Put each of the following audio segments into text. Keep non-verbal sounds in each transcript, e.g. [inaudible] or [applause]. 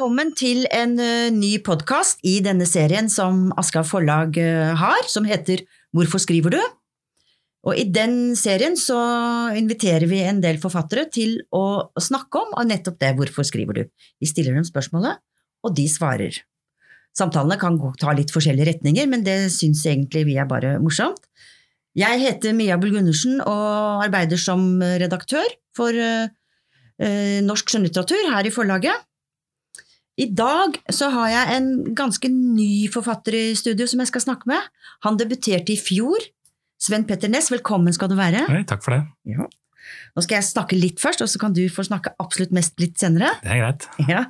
Velkommen til en uh, ny podkast i denne serien som Aschehoug Forlag uh, har, som heter Hvorfor skriver du? Og I den serien så inviterer vi en del forfattere til å snakke om nettopp det Hvorfor skriver du? Vi stiller dem spørsmålet, og de svarer. Samtalene kan ta litt forskjellige retninger, men det syns egentlig vi er bare morsomt. Jeg heter Mia Bull Gundersen og arbeider som redaktør for uh, norsk skjønnlitteratur her i forlaget. I dag så har jeg en ganske ny forfatter i studio som jeg skal snakke med. Han debuterte i fjor. Sven Petter Næss, velkommen skal du være. Hei, takk for det. Ja. Nå skal jeg snakke litt først, og så kan du få snakke absolutt mest litt senere. Det er greit. Ja.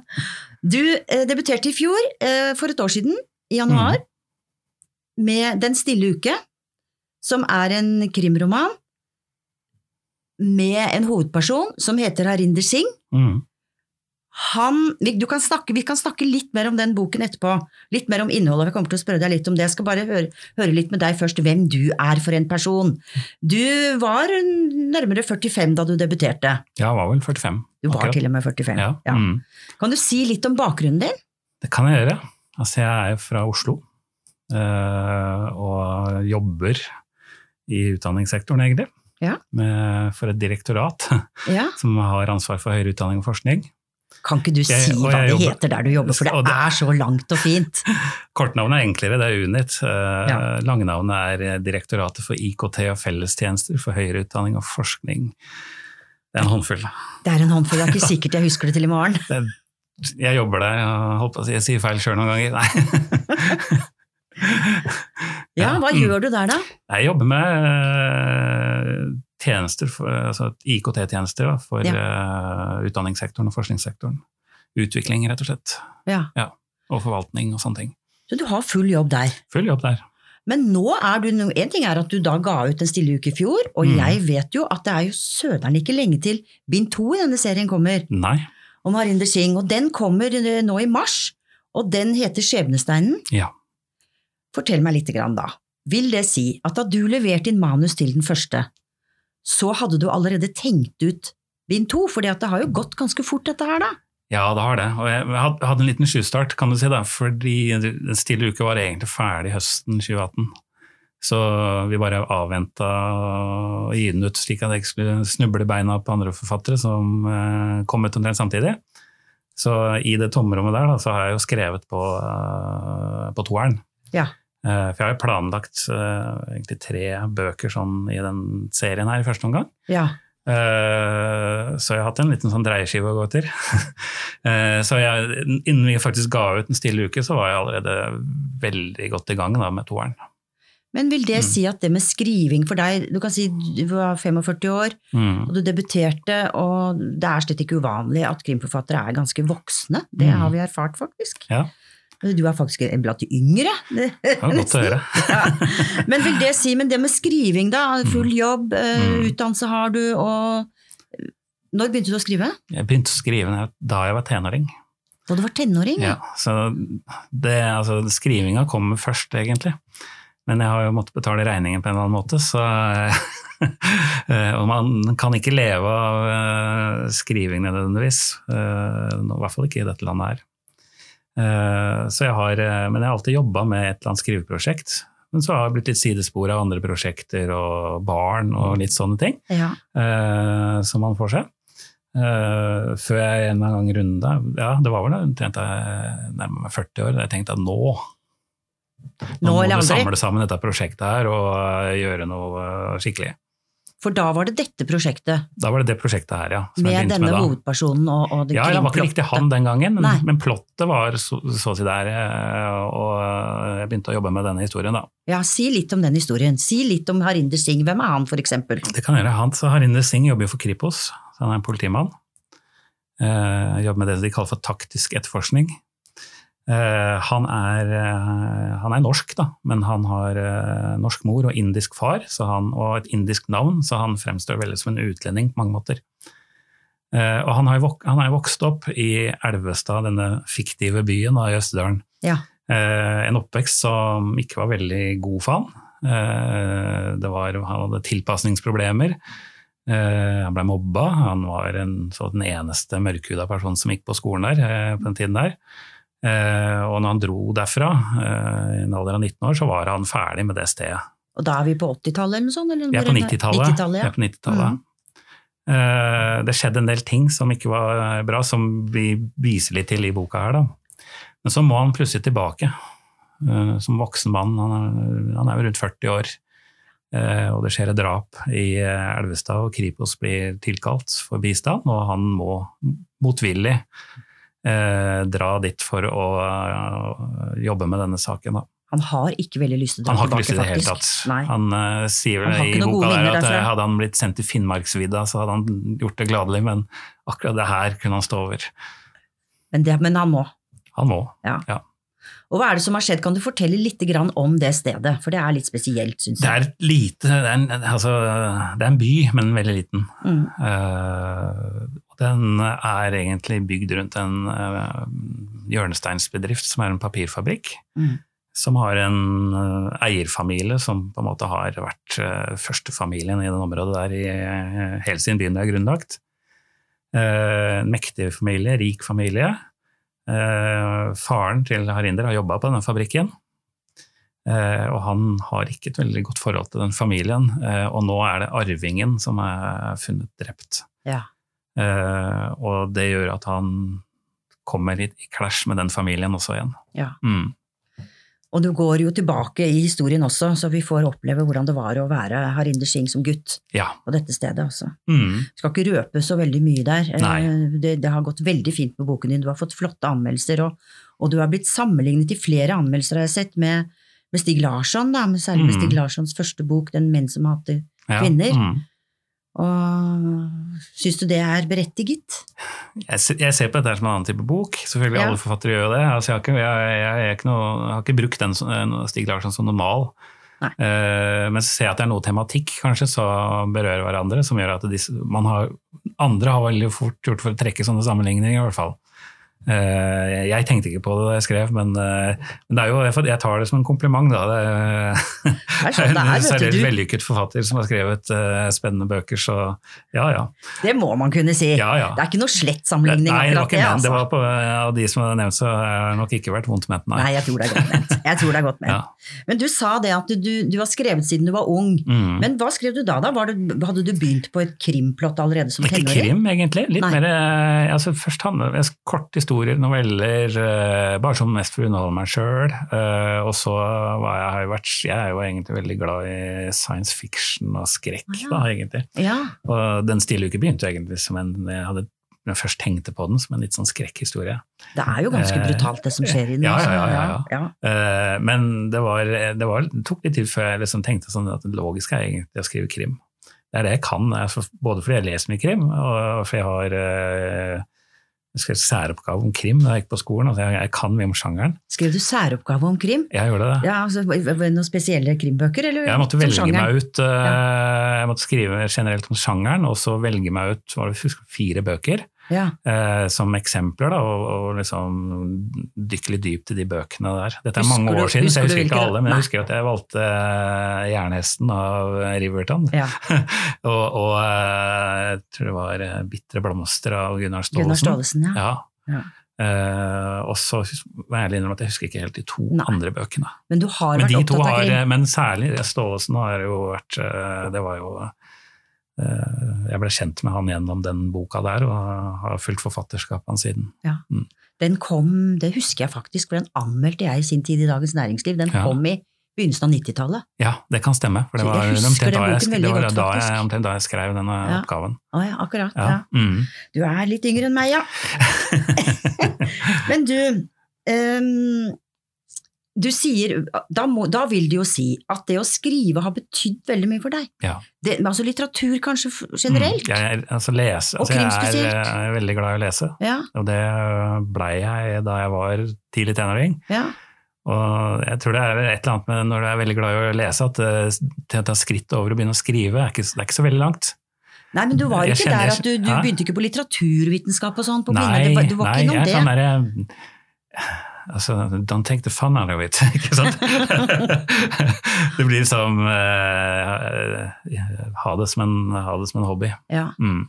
Du eh, debuterte i fjor, eh, for et år siden, i januar, mm. med Den stille uke, som er en krimroman med en hovedperson som heter Harinder Singh. Mm. Han, vi, kan snakke, vi, kan snakke, litt mer om den boken etterpå. Litt mer om innholdet. Vi kommer til å spørre deg litt om det. Jeg skal bare høre, høre, litt med deg først hvem du er for en person. Du var nærmere 45 da du debuterte. Ja, jeg var vel 45. Du var akkurat. til og med 45. Ja. ja. Mm. Kan du si litt om bakgrunnen din? Det kan jeg gjøre. Altså, jeg er fra Oslo. Øh, og jobber i utdanningssektoren, egentlig. Ja. Med, for et direktorat ja. [laughs] som har ansvar for høyere utdanning og forskning. Kan ikke du si jeg, hva det jobber, heter der du jobber, for det, det er så langt og fint? [laughs] Kortnavnet er enklere, det er Unit. Uh, ja. Langnavnet er Direktoratet for IKT og fellestjenester for høyere utdanning og forskning. Det er en håndfull. Det er en håndfull, det er ikke [laughs] sikkert jeg husker det til i morgen. Det, jeg jobber der, jeg, holdt på å si, jeg sier feil sjøl noen ganger. Nei. [laughs] ja, hva mm. gjør du der, da? Jeg jobber med uh, tjenester, for, altså IKT-tjenester for ja. uh, utdanningssektoren og forskningssektoren. Utvikling, rett og slett. Ja. ja. Og forvaltning og sånne ting. Så du har full jobb der? Full jobb der. Men nå er du, en ting er at du da ga ut en stille uke i fjor, og mm. jeg vet jo at det er jo søderen ikke lenge til bind to i denne serien kommer. Nei. Om Harinder Singh. Og den kommer eh, nå i mars, og den heter Skjebnesteinen. Ja. Fortell meg lite grann, da. Vil det si at da du leverte inn manus til den første, så hadde du allerede tenkt ut bind to, for det har jo gått ganske fort, dette her, da? Ja, det har det. Og jeg hadde en liten sjustart, kan du si, da, fordi Den stille uke var egentlig ferdig høsten 2018. Så vi bare avventa å gi den ut slik at jeg ikke skulle snuble beina på andre forfattere som eh, kom ut omtrent samtidig. Så i det tomrommet der da, så har jeg jo skrevet på, uh, på toeren. Ja. Uh, for jeg har jo planlagt uh, egentlig tre bøker sånn i den serien her i første omgang. Ja. Uh, så jeg har hatt en liten sånn dreieskive å gå [laughs] etter. så jeg, innen vi faktisk ga ut En stille uke, så var jeg allerede veldig godt i gang da, med toeren. Men vil det mm. si at det med skriving for deg Du kan si du var 45 år, mm. og du debuterte, og det er slett ikke uvanlig at krimforfattere er ganske voksne. Det mm. har vi erfart, faktisk. Ja. Du er faktisk en blant de yngre. Det var godt å høre. ja. Men vil det si, men det med skriving, da? Full mm. jobb, eh, mm. utdannelse har du, og Når begynte du å skrive? Jeg begynte å skrive da jeg var tenåring. Da du var tenåring? Ja, så det, altså, Skrivinga kommer først, egentlig. Men jeg har jo måttet betale regningen på en eller annen måte, så [laughs] eh, Og man kan ikke leve av eh, skriving nødvendigvis. I hvert fall ikke i dette landet her. Eh, så jeg har, eh, men jeg har alltid jobba med et eller annet skriveprosjekt. Men så har jeg blitt litt sidespor av andre prosjekter og barn og litt sånne ting. Ja. Uh, som man får seg. Uh, før jeg en gang runda Ja, det var vel omtrent jeg nærmer meg 40 år. Da Jeg tenkte at nå nå, nå må vi samle sammen dette prosjektet her og gjøre noe skikkelig. For da var det dette prosjektet? Da var det det prosjektet her, ja. Med denne med hovedpersonen og, og det Ja, det var ikke riktig han den gangen, men, men plottet var så, så å si der. Eh, og jeg begynte å jobbe med denne historien, da. Ja, Si litt om den historien. Si litt om Harinder Singh. Hvem er han, for eksempel? Det kan gjøre. Han, Så Harinder Singh jobber jo for Kripos, så han er en politimann. Jeg eh, jobber med det de kaller for taktisk etterforskning. Eh, han er, eh, han er, norsk, da, men han har eh, norsk mor og indisk far han, og et indisk navn, så han fremstår veldig som en utlending på mange måter. Og han har, han har vokst opp i Elvestad, denne fiktive byen i Østerdalen. Ja. En oppvekst som ikke var veldig god for han. Det var, han hadde tilpasningsproblemer. Han ble mobba. Han var en, den eneste mørkhuda personen som gikk på skolen der på den tiden der. Eh, og når han dro derfra, eh, i en alder av 19 år, så var han ferdig med det stedet. Og da er vi på 80-tallet eller noe sånt? Eller Vi er på 90-tallet. 90 ja. er 90-tallet. Mm. Eh, det skjedde en del ting som ikke var bra, som vi viser litt til i boka her. Da. Men så må han plutselig tilbake eh, som voksen mann. Han er, jo rundt 40 år. Eh, og det skjer et drap i Elvestad, og Kripos blir tilkalt for bistand, og han må motvillig eh, dra dit for å eh, jobbe med denne saken. Da. Han har ikke veldig lyst til å dra Han har ikke lyst til det i det hele tatt. Nei. Han uh, sier vel i boka der at derfra. eh, hadde han blitt sendt til Finnmarksvidda, så hadde han gjort det gladelig, men akkurat det her kunne han stå over. Men, det, men han må. Han må. ja. Og hva er det som har skjedd? Kan du fortelle litt grann om det stedet? For det er litt spesielt, syns Det jeg. er lite det er, en, altså, det er en by, men veldig liten. Mm. Og den er egentlig bygd rundt en eh, hjørnesteinsbedrift som er en papirfabrikk. Mm. Som har en eh, eierfamilie som på en måte har vært uh, førstefamilien i det området der i, eh, helt siden byen er grunnlagt. Eh, En mektig familie, rik familie. Eh, faren til Harinder har jobba på denne fabrikken. Eh, og han har ikke et veldig godt forhold til den familien, eh, og nå er det arvingen som er funnet drept. Ja. Eh, og det gjør at han kommer i, i clash med den familien også igjen. Ja. Mm. Og du går jo tilbake i historien også, så vi får oppleve hvordan det var å være Harinder Singh som gutt Ja. på dette stedet. også. Mm. Skal ikke røpe så veldig mye der. Eh. Det, det har gått veldig fint med boken din, du har fått flotte anmeldelser, og, og du har blitt sammenlignet i flere anmeldelser, har jeg sett, med, med Stig Larsson, da, med særlig med Mm. Stig Larssons første bok, Den menn som hater Ja. Kvinner. Mm. Og syns du det er berettiget? Jeg, ser, jeg ser på dette som en annen type bok. Selvfølgelig Ja. alle forfattere gjør det. Altså, jeg, har ikke, jeg, ikke noe, jeg har ikke brukt den eh, Stig Larsson som normal. Eh, men så ser jeg at det er noe tematikk kanskje som berører hverandre, som gjør at disse, man har, andre har veldig fort gjort for å trekke sånne sammenligninger, i hvert fall. Eh, jeg tenkte ikke på det da jeg skrev, men, eh, men det er jo, jeg tar det som en kompliment. Da. Det, er sånn det er, [laughs] en særlig vellykket forfatter som har skrevet eh, spennende bøker, så ja ja. Det må man kunne si. ja, ja. Det er ikke noe slett sammenligning, Nei, det var ikke det. ment. Det Altså. var på, av de som er nevnt, så har det nok ikke vært vondt ment, nei. Nei, jeg tror det er godt ment. Jeg tror det er godt [laughs] ment. Ja. Men du sa det at du, du har skrevet siden du var ung. Mm. Men hva skrev du da? da? Var det, hadde du begynt på et krimplott allerede som Ikke krim, egentlig. Litt Nei. mer altså Først handler om korte historier, noveller, eh, bare som mest for å underholde meg sjøl. og så jeg, har jeg vært Jeg er jo egentlig veldig glad i science fiction og skrekk, ja. da, egentlig. Ja, Og den stiluke begynte jo egentlig som en Jeg hadde når jeg først tenkte på den som en litt sånn skrekkhistorie. det er jo ganske Eh, brutalt det som skjer i den. ja, ja, ja, ja. ja. Eh, men det, var, det, var, det tok litt tid før jeg liksom tenkte sånn at det logiske er egentlig å skrive krim. Det er det jeg kan, altså, både fordi jeg leser mye krim, og fordi jeg har eh, jeg skrev særoppgave om krim da jeg gikk på skolen. Altså jeg, jeg kan mye om sjangeren. Skrev du særoppgave om krim? Jeg gjorde det. Ja, altså, Noen spesielle krimbøker? Eller Jeg måtte velge meg ut eh, Jeg måtte skrive generelt om sjangeren, og så velge meg ut var det, fire bøker Ja. eh, som eksempler, da, og, og liksom dykke litt dypt i de bøkene der. Dette er Husker mange du- år siden, så jeg husker ikke alle, men jeg husker at jeg valgte eh, Jernhesten av Riverton. ja. [laughs] og og eh, jeg tror det var eh, Bitre blomster av Gunnar Staalesen. Gunnar Staalesen, ja. Eh, og så må jeg ærlig innrømme at jeg husker ikke helt de to Nei. andre bøkene. Men du har Men vært opptatt av krim? men særlig Staalesen har jo vært Det var jo Jeg ble kjent med han gjennom den boka der, og har fulgt forfatterskapet hans siden. Den kom, det husker jeg faktisk, for den anmeldte jeg i sin tid i Dagens Næringsliv. Den Ja. kom i begynnelsen av 90-tallet. Ja, det kan stemme. For det var jeg omtrent da jeg, boken sk- veldig det var godt, da jeg, omtrent da jeg skrev denne Ja. oppgaven. Å ja, akkurat. Ja. Ja. Mm. Du er litt yngre enn meg, ja. [laughs] [laughs] Men du, ehm, du sier da, må, da vil det jo si at det å skrive har betydd veldig mye for deg. Ja. Det, altså litteratur kanskje generelt? Mm. Jeg, altså, lese, altså, jeg er, jeg er veldig glad i å lese, Ja, og det blei jeg da jeg var tidlig tenåring. ja. Og jeg tror det er et eller annet med når du er veldig glad i å lese, at det til å ta skritt over og begynne å skrive, er ikke, det er ikke så veldig langt. Nei, men du var Jeg ikke kjenner- der at du, du begynte ikke på litteraturvitenskap og sånn Nei, du Det var- Du var nei, ikke jeg innom det? sånn derre Altså, don't take the fun out of it, ikke sant? [laughs] det blir som uh, ha, det som en, ha det som en hobby. Ja. Mm.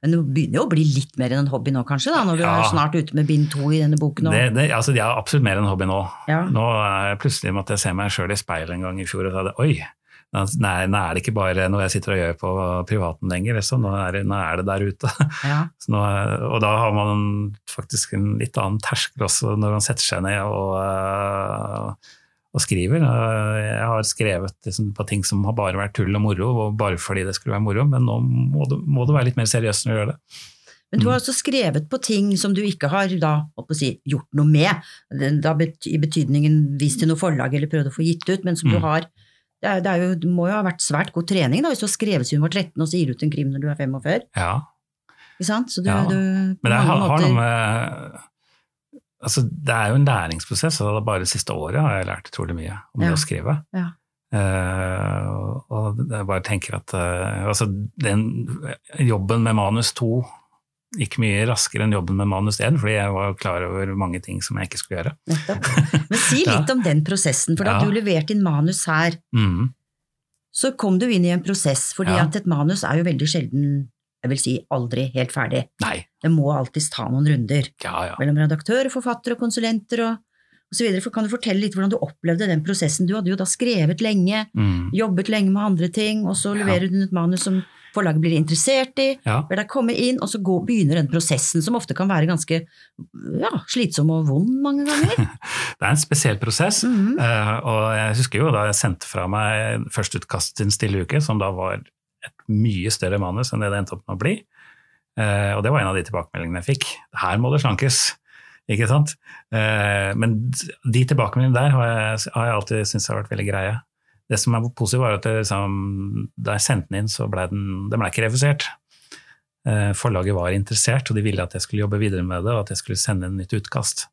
Men det begynner jo å bli litt mer enn en hobby nå, kanskje? da, Når du Ja. er snart ute med bind to i denne boken? Det, det, altså, det er absolutt mer enn hobby nå. Ja. Nå plutselig måtte jeg se meg sjøl i speilet en gang i fjor og sa det, oi, nei, nå er det ikke bare noe jeg sitter og gjør på privaten lenger, liksom. nå, er det, nå er det der ute. Ja. [laughs] Så nå, og da har man faktisk en litt annen terskel også når man setter seg ned og, øh, og skriver. Jeg har skrevet liksom på ting som har bare vært tull og moro, og bare fordi det skulle være moro, men nå må du, må du være litt mer seriøs når du gjør det. Men du har altså også skrevet på ting som du ikke har da, si, gjort noe med, da i betydningen vist til noe forlag eller prøvd å få gitt ut, men som du Mm. har det, er, det, er jo, må jo ha vært svært god trening da, hvis du har skrevet siden du var 13 og så gir du ut en krim når du er 45. Ja, Ikke sant? Så du, Ja, du, Men det har, har noe med altså Det er jo en læringsprosess, og det bare det siste året har jeg lært utrolig mye om Ja. det å skrive. Ja. Uh, og jeg bare tenker at uh, altså den jobben med manus 2 gikk mye raskere enn jobben med manus 1, fordi jeg var klar over mange ting som jeg ikke skulle gjøre. [laughs] Men si Ja. litt om den prosessen, for da Ja. du leverte inn manus her, Mm. så kom du inn i en prosess, fordi Ja. at et manus er jo veldig sjelden, jeg vil si aldri helt ferdig. Nei. Det må alltids ta noen runder Ja, ja. mellom redaktør, forfatter og konsulenter og, og så videre. For kan du fortelle litt hvordan du opplevde den prosessen? Du hadde jo da skrevet lenge, Mm. jobbet lenge med andre ting, og så Ja. leverer du et manus som forlaget blir interessert i, ja. ber deg komme inn, og så går, begynner den prosessen som ofte kan være ganske ja, slitsom og vond mange ganger. [laughs] Det er en spesiell prosess. mm -hmm. uh, og jeg husker jo da jeg sendte fra meg førsteutkast til En stille uke, som da var et mye større manus enn det det endte opp med å bli. uh, og det var en av de tilbakemeldingene jeg fikk. Her må det slankes. Ikke sant? Uh, men de tilbakemeldingene der har jeg, har jeg alltid syntes har vært veldig greie. Det som er positivt, var at det, liksom, da jeg sendte den inn, så ble den, den ble ikke refusert. Eh, forlaget var interessert, og de ville at jeg skulle jobbe videre med det, og at jeg skulle sende inn nytt utkast.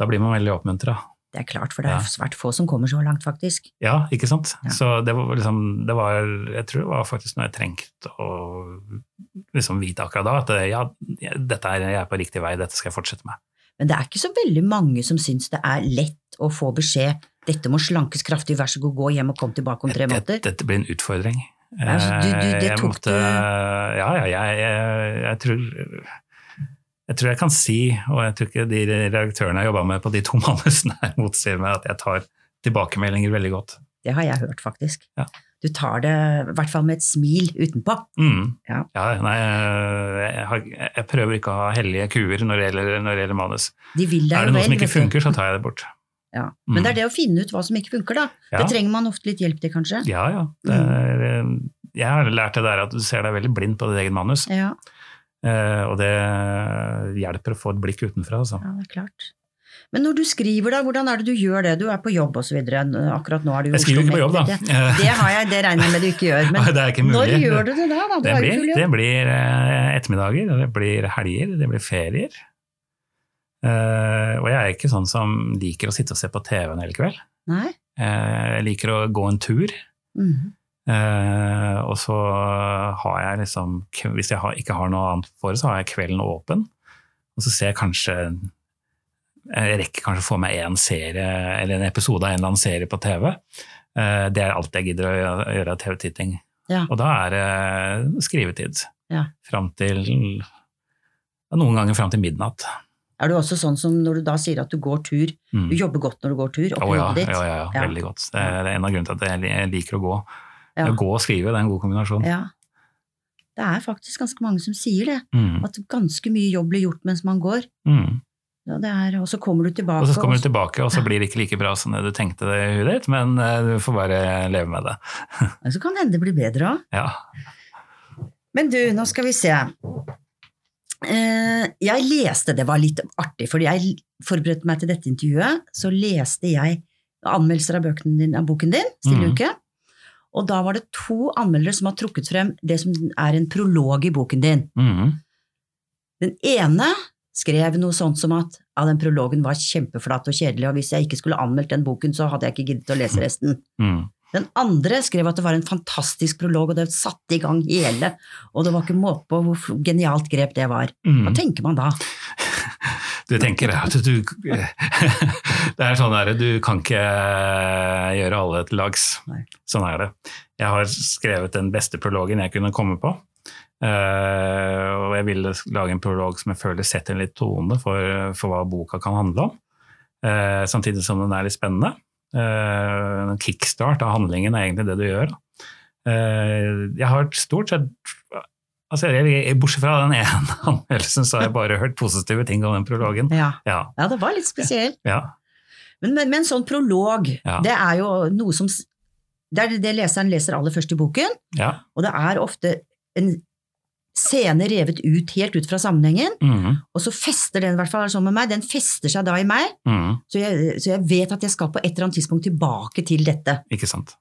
Da blir man veldig oppmuntra. Det er klart, for det er Ja. svært få som kommer så langt, faktisk. Ja, ikke sant? Ja. Så det var liksom det var, Jeg tror det var faktisk noe jeg trengte å liksom vite akkurat da. At ja, dette er, jeg er på riktig vei, dette skal jeg fortsette med. Men det er ikke så veldig mange som syns det er lett å få beskjed dette må slankes kraftig, vær så god, gå hjem og kom tilbake om tre Dette, måneder. dette blir en utfordring. Ja, du- du- det Eh, jeg tok måtte, du- Ja, ja, jeg, jeg, jeg tror jeg tror jeg kan si, og jeg tror ikke de redaktørene jeg jobba med på de to [laughs] manusene her motsier meg, at jeg tar tilbakemeldinger veldig godt. Det har jeg hørt, faktisk. Ja. Du tar det i hvert fall med et smil utenpå. Mm. Ja. nei, jeg, har, jeg prøver ikke å ha hellige kuer når det gjelder, når det gjelder manus. De Er det noe vel. som ikke funker, så tar jeg det bort. Ja. Mm. Men det er det å finne ut hva som ikke funker, da. Ja. Det trenger man ofte litt hjelp til, kanskje. Ja, ja. Det er, eh, jeg har lært det der at du ser deg veldig blind på ditt eget manus, Ja, eh, og det hjelper å få et blikk utenfra. Altså. ja, det er klart. Men når du skriver, da, hvordan er det du gjør det? Du er på jobb videre. Akkurat nå er du i Jeg skriver ikke på jobb, da. Det har jeg, det regner jeg med du ikke gjør. Men [laughs] det er ikke når gjør du det da? da? Det blir, det blir eh, ettermiddager, det blir helger, det blir ferier. Eh, og jeg er ikke sånn som liker å sitte og se på TV en hel kveld. Nei? Eh, jeg liker å gå en tur. Mm -hmm. Uh, og så har jeg liksom Hvis jeg har, ikke har noe annet for, så har jeg kvelden åpen. Og så ser jeg kanskje Jeg rekker kanskje å få meg en serie eller en episode av en eller annen serie på TV. Uh, det er alt jeg gidder å gjøre- gjøre av TV-titting. Ja. Og da er det skrivetid. Ja. Fram til Noen ganger fram til midnatt. Er du også sånn som når du da sier at du går tur, Mm. du jobber godt når du går tur, oppi ja, ditt? ja, ja, ja, veldig godt. Det er en av grunnene til at jeg liker å gå. Ja. Å gå og skrive, det er en god kombinasjon. Ja. Det er faktisk ganske mange som sier det, Mm. at ganske mye jobb blir gjort mens man går. Mm. Ja, det er, og så kommer du tilbake. Og så kommer du tilbake, og så blir det ikke like bra som det du tenkte det i huet ditt, men eh, du får bare leve med det. [laughs] så kan det hende det blir bedre òg. Ja. Men du, nå skal vi se. Eh, jeg leste, det var litt artig, fordi jeg forberedte meg til dette intervjuet, så leste jeg anmeldelser av, din, av boken din, Stille mm. uke. Og da var det to anmeldere som har trukket frem det som er en prolog i boken din. Mm. Den ene skrev noe sånt som at ja, den prologen var kjempeflat og kjedelig, og hvis jeg ikke skulle anmeldt den boken, så hadde jeg ikke giddet å lese [laughs] resten. Mm. Den andre skrev at det var en fantastisk prolog, og det satte i gang hele, og det var ikke måte på hvor genialt grep det var. Hva Mm. tenker man da? [laughs] Du tenker at du [laughs] Det er sånn der, du kan ikke gjøre alle til lags. Sånn er det. Jeg har skrevet den beste prologen jeg kunne komme på. Eh, og jeg ville lage en prolog som jeg føler setter en litt tone for, for hva boka kan handle om. Eh, samtidig som den er litt spennende. En kickstart av handlingen er egentlig det du gjør. Uh, jeg har stort sett altså jeg, Bortsett fra den ene [laughs] anmeldelsen, så har jeg bare hørt positive ting om den prologen. Ja. Ja, ja, det var litt spesielt. ja, Men, men, men sånn prolog, det er jo noe som Det er det leseren leser aller først i boken, ja. og det er ofte en scene revet ut helt ut fra sammenhengen, Mm. og så fester den, i hvert fall sånn med meg, den fester seg da i meg, Mm. så jeg, så jeg vet at jeg skal på et eller annet tidspunkt tilbake til dette. Ikke sant.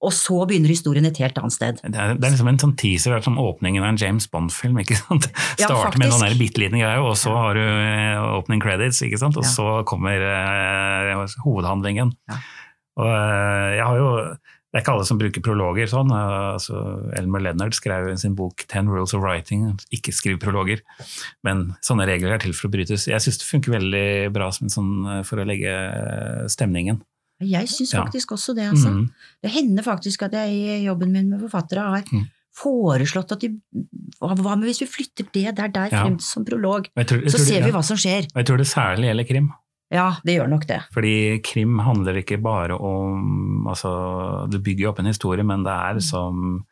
Og så begynner historien et helt annet sted. Det er, det er liksom en sånn teaser, det er som åpningen av en James Bond-film. ikke sant? Ja, [laughs] Starter med noen faktisk. sånn der bitte liten greie, og så har du eh, opening credits, ikke sant? og Ja. så kommer uh, hovedhandlingen. Ja. Og uh, jeg har jo det er ikke alle som bruker prologer sånn. eh, Altså, Elmer Leonard skrev i sin bok 'Ten Rules of Writing', ikke skriv prologer. Men sånne regler er til for å brytes. Jeg syns det funker veldig bra som en sånn, eh, for å legge eh, stemningen. Jeg syns Ja. faktisk også det, altså. Mhm. Det hender faktisk at jeg i jobben min med forfattere har Mm. foreslått at de Hva med hvis vi flytter det der, der Ja. frem som prolog? Tror, Så tror ser vi ja. hva som skjer. Og jeg tror det særlig gjelder krim. Ja, det gjør nok det. Fordi krim handler ikke bare om altså, Du bygger jo opp en historie, men det er som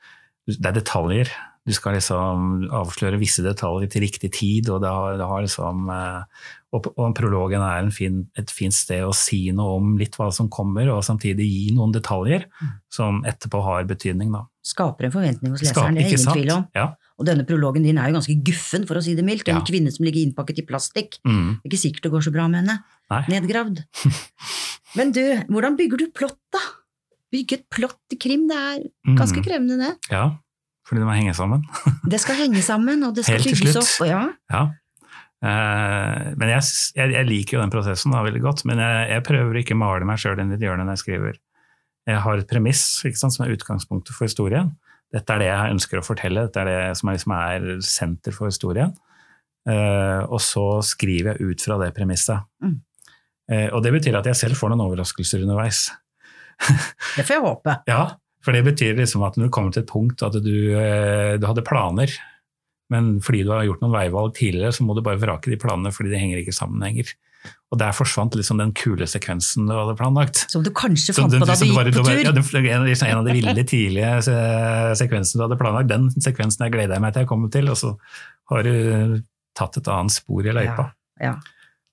Det er detaljer. Du skal liksom avsløre visse detaljer til riktig tid, og det har, det har liksom eh, og, og prologen er en fin, et fint sted å si noe om litt hva som kommer, og samtidig gi noen detaljer som etterpå har betydning. Da. Skaper en forventning hos leseren, leseren, det er ingen tvil om. Ja. Og denne prologen din er jo ganske guffen, for å si det mildt. En Ja. kvinne som ligger innpakket i plastikk. Mm. Det er ikke sikkert det går så bra med henne. Nei. Nedgravd. [laughs] Men du, hvordan bygger du plott, da? Bygge et plott i krim, det er ganske Mm. krevende, det. Ja, fordi det må henge sammen. [laughs] Det skal henge sammen, og det skal Helt bygges opp. Og ja. Ja. Uh, men jeg, jeg, jeg liker jo den prosessen da, veldig godt, men jeg, jeg prøver ikke å male meg sjøl inn i et hjørne når jeg skriver. Jeg har et premiss ikke sant, som er utgangspunktet for historien. Dette er det jeg ønsker å fortelle, dette er det som er, liksom er senter for historien. Uh, og så skriver jeg ut fra det premisset. Mm. Uh, og det betyr at jeg selv får noen overraskelser underveis. [laughs] Det får jeg håpe. Ja, for det betyr liksom at når du kommer til et punkt at du, uh, du hadde planer, men fordi du har gjort noen veivalg tidligere, så må du bare vrake de planene fordi de henger ikke sammen lenger. Og der forsvant liksom den kule sekvensen du hadde planlagt. Som du kanskje fant på da du gikk bare- på tur. Ja, den- en, av de- ville, tidlige se- sekvensene du hadde planlagt, den sekvensen jeg jeg meg til jeg kommer til, og så har du tatt et annet spor i løypa. Ja.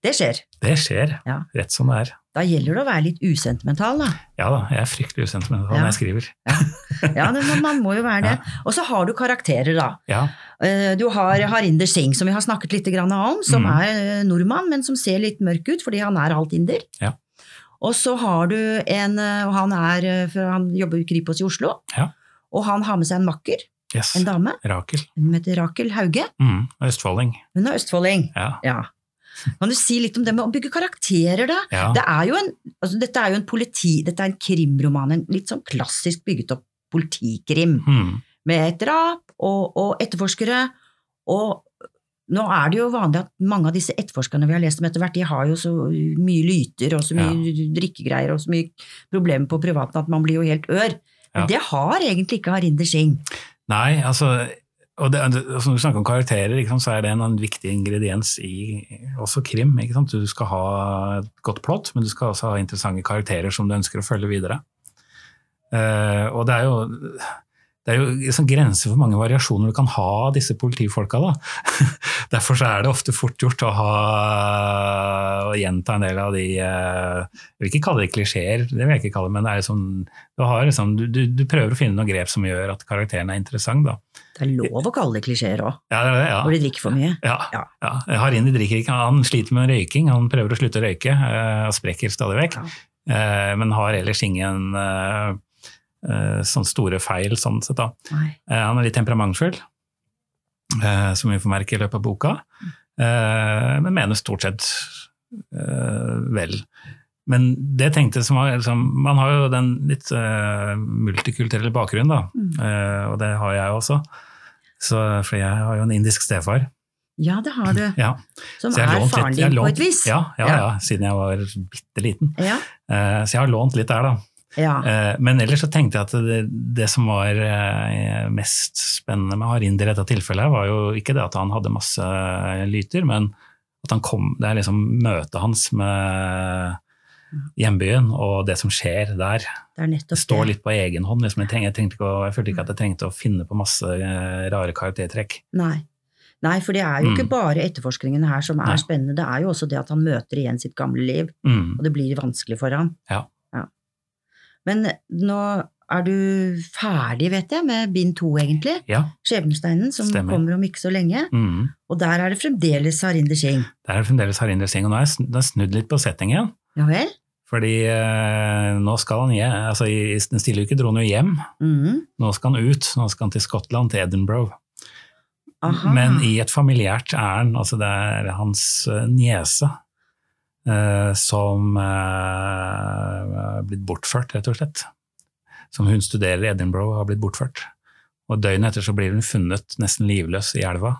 Det skjer. Det skjer, Ja. rett som det er. Da gjelder det å være litt usentimental, da. Ja da, jeg er fryktelig usentimental Ja. når jeg skriver. Ja, det, man- må jo være det. Og så har du karakterer, da. Ja, Eh, Du har Harinder Singh, som vi har snakket litt om, som mm. er eh, nordmann, men som ser litt mørk ut fordi han er halvt inder. Ja. Og så har du en, eh, og han, er, han jobber i Kripos i Oslo, Ja. og han har med seg en makker, yes. en dame, Rakel. hun heter Rakel Hauge. Mm, østfolding. Hun er østfolding. Ja. Ja. Kan du si litt om det med å bygge karakterer, da? ja. Det er jo en, altså dette er jo en politi, dette er en krimroman, en litt sånn klassisk bygget opp politikrim. Mm. med et drap og, og etterforskere. Og nå er det jo vanlig at mange av disse etterforskerne vi har lest om etter hvert, de har jo så mye lyter og så mye drikkegreier og så mye problemer på privaten at man blir jo helt ør. Men Ja. det har egentlig ikke Harinder Singh. Nei, altså og det, altså Når du snakker om karakterer, sant, så er det en, en viktig ingrediens i også krim. Du skal ha et godt plott, men du skal også ha interessante karakterer som du ønsker å følge videre. Eh, og det er jo det er jo liksom grenser for mange variasjoner du kan ha av disse politifolka. Da. [laughs] Derfor så er det ofte fort gjort å, ha, å gjenta en del av de eh, Jeg vil ikke kalle det klisjeer, det vil jeg ikke kalle det, men det er liksom, du, har liksom, du, du, du prøver å finne noen grep som gjør at karakteren er interessant. Da. Det er lov å kalle det klisjeer òg, Ja, det det, ja. hvor de drikker for mye. Ja, Ja. ja. Harini drikker ikke, han sliter med røyking, han prøver å slutte å røyke eh, og sprekker stadig vekk, men har ellers ingen sånne store feil sånn sett. Da. Nei. Eh, han er litt temperamentsfull, eh, som vi får merke i løpet av boka, eh, men mener stort sett eh, vel. Men det tenkte som var, liksom, Man har jo den litt eh, multikulturelle bakgrunnen, da, Mm. eh, og det har jeg også. Så, for jeg har jo en indisk stefar. Ja, det har du. Ja. Som er faren din på et vis. Ja, ja, Ja. ja, siden jeg var bitte liten. Ja. Eh, Så jeg har lånt litt der, da. Ja. Eh, Men ellers så tenkte jeg at det, det som var eh, mest spennende med Harinder i dette tilfellet, var jo ikke det at han hadde masse lyter, men at han kom, det er liksom møtet hans med hjembyen og det som skjer der. Det står litt på egen hånd. Liksom. Jeg, trengte, jeg, å, jeg følte ikke at jeg trengte å finne på masse eh, rare karaktertrekk. Nei. Nei, for det er jo ikke Mm. bare etterforskningen her som er Nei. spennende, det er jo også det at han møter igjen sitt gamle liv, Mm. og det blir vanskelig for ham. Ja. Men nå er du ferdig, vet jeg, med bind to, egentlig. Ja. Skjebnesteinen, som Stemmer. kommer om ikke så lenge. Mm. Og der er det fremdeles Harinder Singh. Der er det fremdeles Harinder Singh, og nå har jeg snudd litt på settingen. Ja vel? Fordi eh, nå skal han hjem, altså i Den stille uke dro han jo hjem. Mm. Nå skal han ut, nå skal han til Skottland, til Edinburgh. Aha. Men i et familiært ærend. Altså det er hans eh, niese som eh, er blitt bortført, rett og slett. Som hun studerer i Edinburgh, har blitt bortført. Og døgnet etter så blir hun funnet nesten livløs i elva.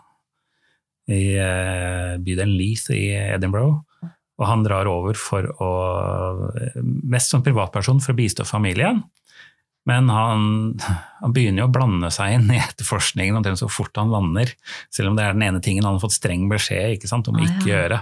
I eh, bydelen Leith i Edinburgh. Og han drar over for å Mest som privatperson for å bistå familien. Men han, han begynner jo å blande seg inn i etterforskningen omtrent så fort han lander. Selv om det er den ene tingen han har fått streng beskjed ikke sant, om å ikke gjøre.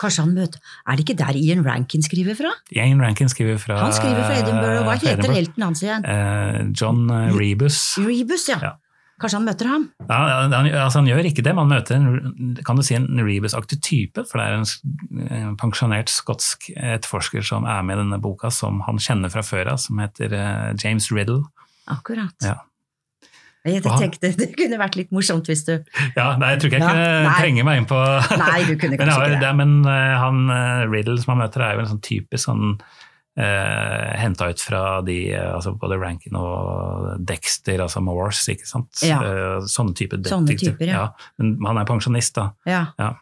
Kanskje han møter Er det ikke der Ian Rankin skriver fra? Ian Rankin skriver fra Han skriver fra Edinburgh. Hva heter Edinburgh. helten hans igjen? Uh, John eh, Rebus. Rebus, ja. Ja. Kanskje han møter ham? Ja, han, altså han gjør ikke det, man møter en, kan du si en Rebus-aktig type, for det er en, en pensjonert skotsk etterforsker som er med i denne boka, som han kjenner fra før av, som heter eh, James Riddle. Akkurat. Ja. Jeg tenkte det kunne vært litt morsomt hvis du Ja, nei, jeg tror ikke jeg Ja, kunne trenge meg inn på Nei, du kunne [laughs] kanskje ikke det men eh, han eh, Riddle som han møter, er jo en sånn typisk sånn eh, henta ut fra de eh, altså både Rankin og Dexter, altså Morse, ikke sant. Ja. Sånne typer Sånne typer, ja. Men han er pensjonist, da. Ja. Ja.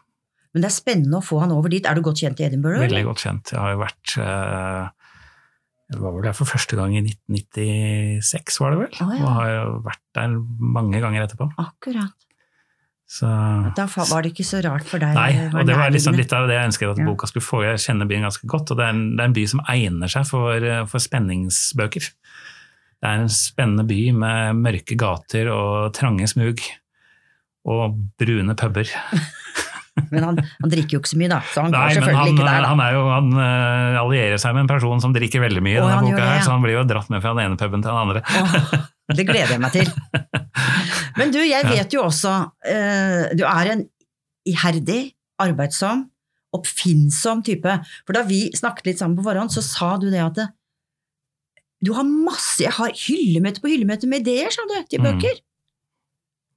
Men det er spennende å få han over dit. Er du godt kjent i Edinburgh? Veldig godt kjent. Jeg har jo vært eh, Jeg var vel der for første gang i 1996, var det vel? Oh, ja. Og har jo vært der mange ganger etterpå. Akkurat. Så Da var det ikke så rart for deg. Nei, og det var liksom litt av det jeg ønsket at Ja. boka skulle få. Jeg kjenner byen ganske godt, og det er en, det er en by som egner seg for, for spenningsbøker. Det er en spennende by med mørke gater og trange smug. Og brune puber. [laughs] Men han, han drikker jo ikke så mye, da, så han Nei, går selvfølgelig han, ikke der. Da. han, er jo, han eh, allierer seg med en person som drikker veldig mye, i denne boka her, så han blir jo dratt med fra den ene puben til den andre. Åh, det gleder jeg meg til. [laughs] Men du, jeg vet jo også eh, Du er en iherdig, arbeidsom, oppfinnsom type. For da vi snakket litt sammen på forhånd, så sa du det at det, du har masse Jeg har hyllemøte på hyllemøte med ideer, sa du, til Mm.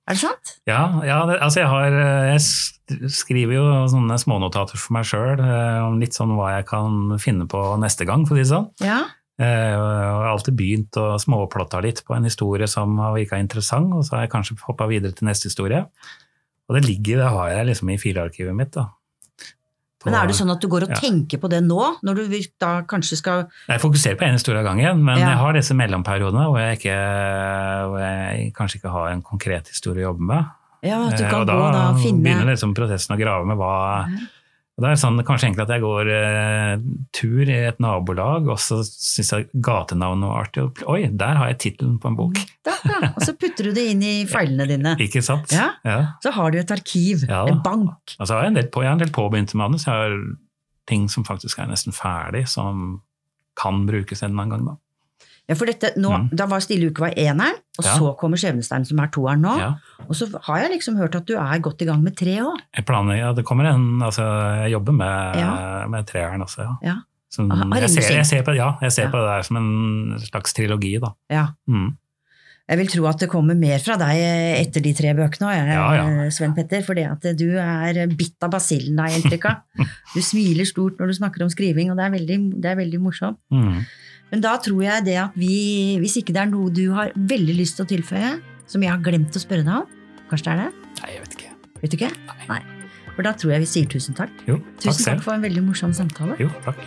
Er det sant? Ja, ja det, altså jeg har eh, Jeg skriver jo sånne smånotater for meg sjøl om litt sånn hva jeg kan finne på neste gang, for å si det sånn. Ja. Eh, Jeg har alltid begynt å småplotta litt på en historie som har virka interessant, og så har jeg kanskje hoppa videre til neste historie. Og det ligger, det har jeg liksom i filarkivet mitt. da. Men er det sånn at du går og ja. tenker på det nå, når du da kanskje skal Jeg fokuserer på én historie av gangen, men Ja. jeg har disse mellomperiodene hvor jeg, ikke, hvor jeg kanskje ikke har en konkret historie å jobbe med. Ja, at du Eh, kan og da, gå da finne begynner liksom prosessen å grave med hva Mhm. Og Det er sånn, kanskje egentlig at jeg går eh, tur i et nabolag, og så syns jeg gatenavnet var artig. og Oi, der har jeg tittelen på en bok! Da, da. Og så putter du det inn i [laughs] filene dine. Ikke sant? Ja. Så har du et arkiv, Ja en bank. Altså, jeg har en del, på, jeg har en del påbegynte manus. Jeg har ting som faktisk er nesten ferdig, som kan brukes en eller annen gang. Da. Ja, for dette, nå, Mm. Da var Stille uke var eneren, og Ja. så kommer Skjebnestein, som er toeren nå. Ja. Og så har jeg liksom hørt at du er godt i gang med tre òg. Ja, det kommer en, altså, jeg jobber med, Ja. med treeren også, ja. Ja. Som, Aha, jeg, ser, jeg ser på, ja, jeg ser på det der som en slags trilogi, da. Ja. Mm. Jeg vil tro at det kommer mer fra deg etter de tre bøkene òg, Ja, ja. Sven Petter. For at du er bitt av basillen, har jeg inntrykk av. [laughs] Du smiler stort når du snakker om skriving, og det er veldig, det er veldig morsomt. Mm. Men da tror jeg det at vi, hvis ikke det er noe du har veldig lyst til å tilføye, som jeg har glemt å spørre deg om, kanskje det er det? Nei, jeg vet ikke. Vet du ikke? Nei. For da tror jeg vi sier tusen takk. Jo, takk Tusen takk selv. for en veldig morsom samtale. Jo, takk.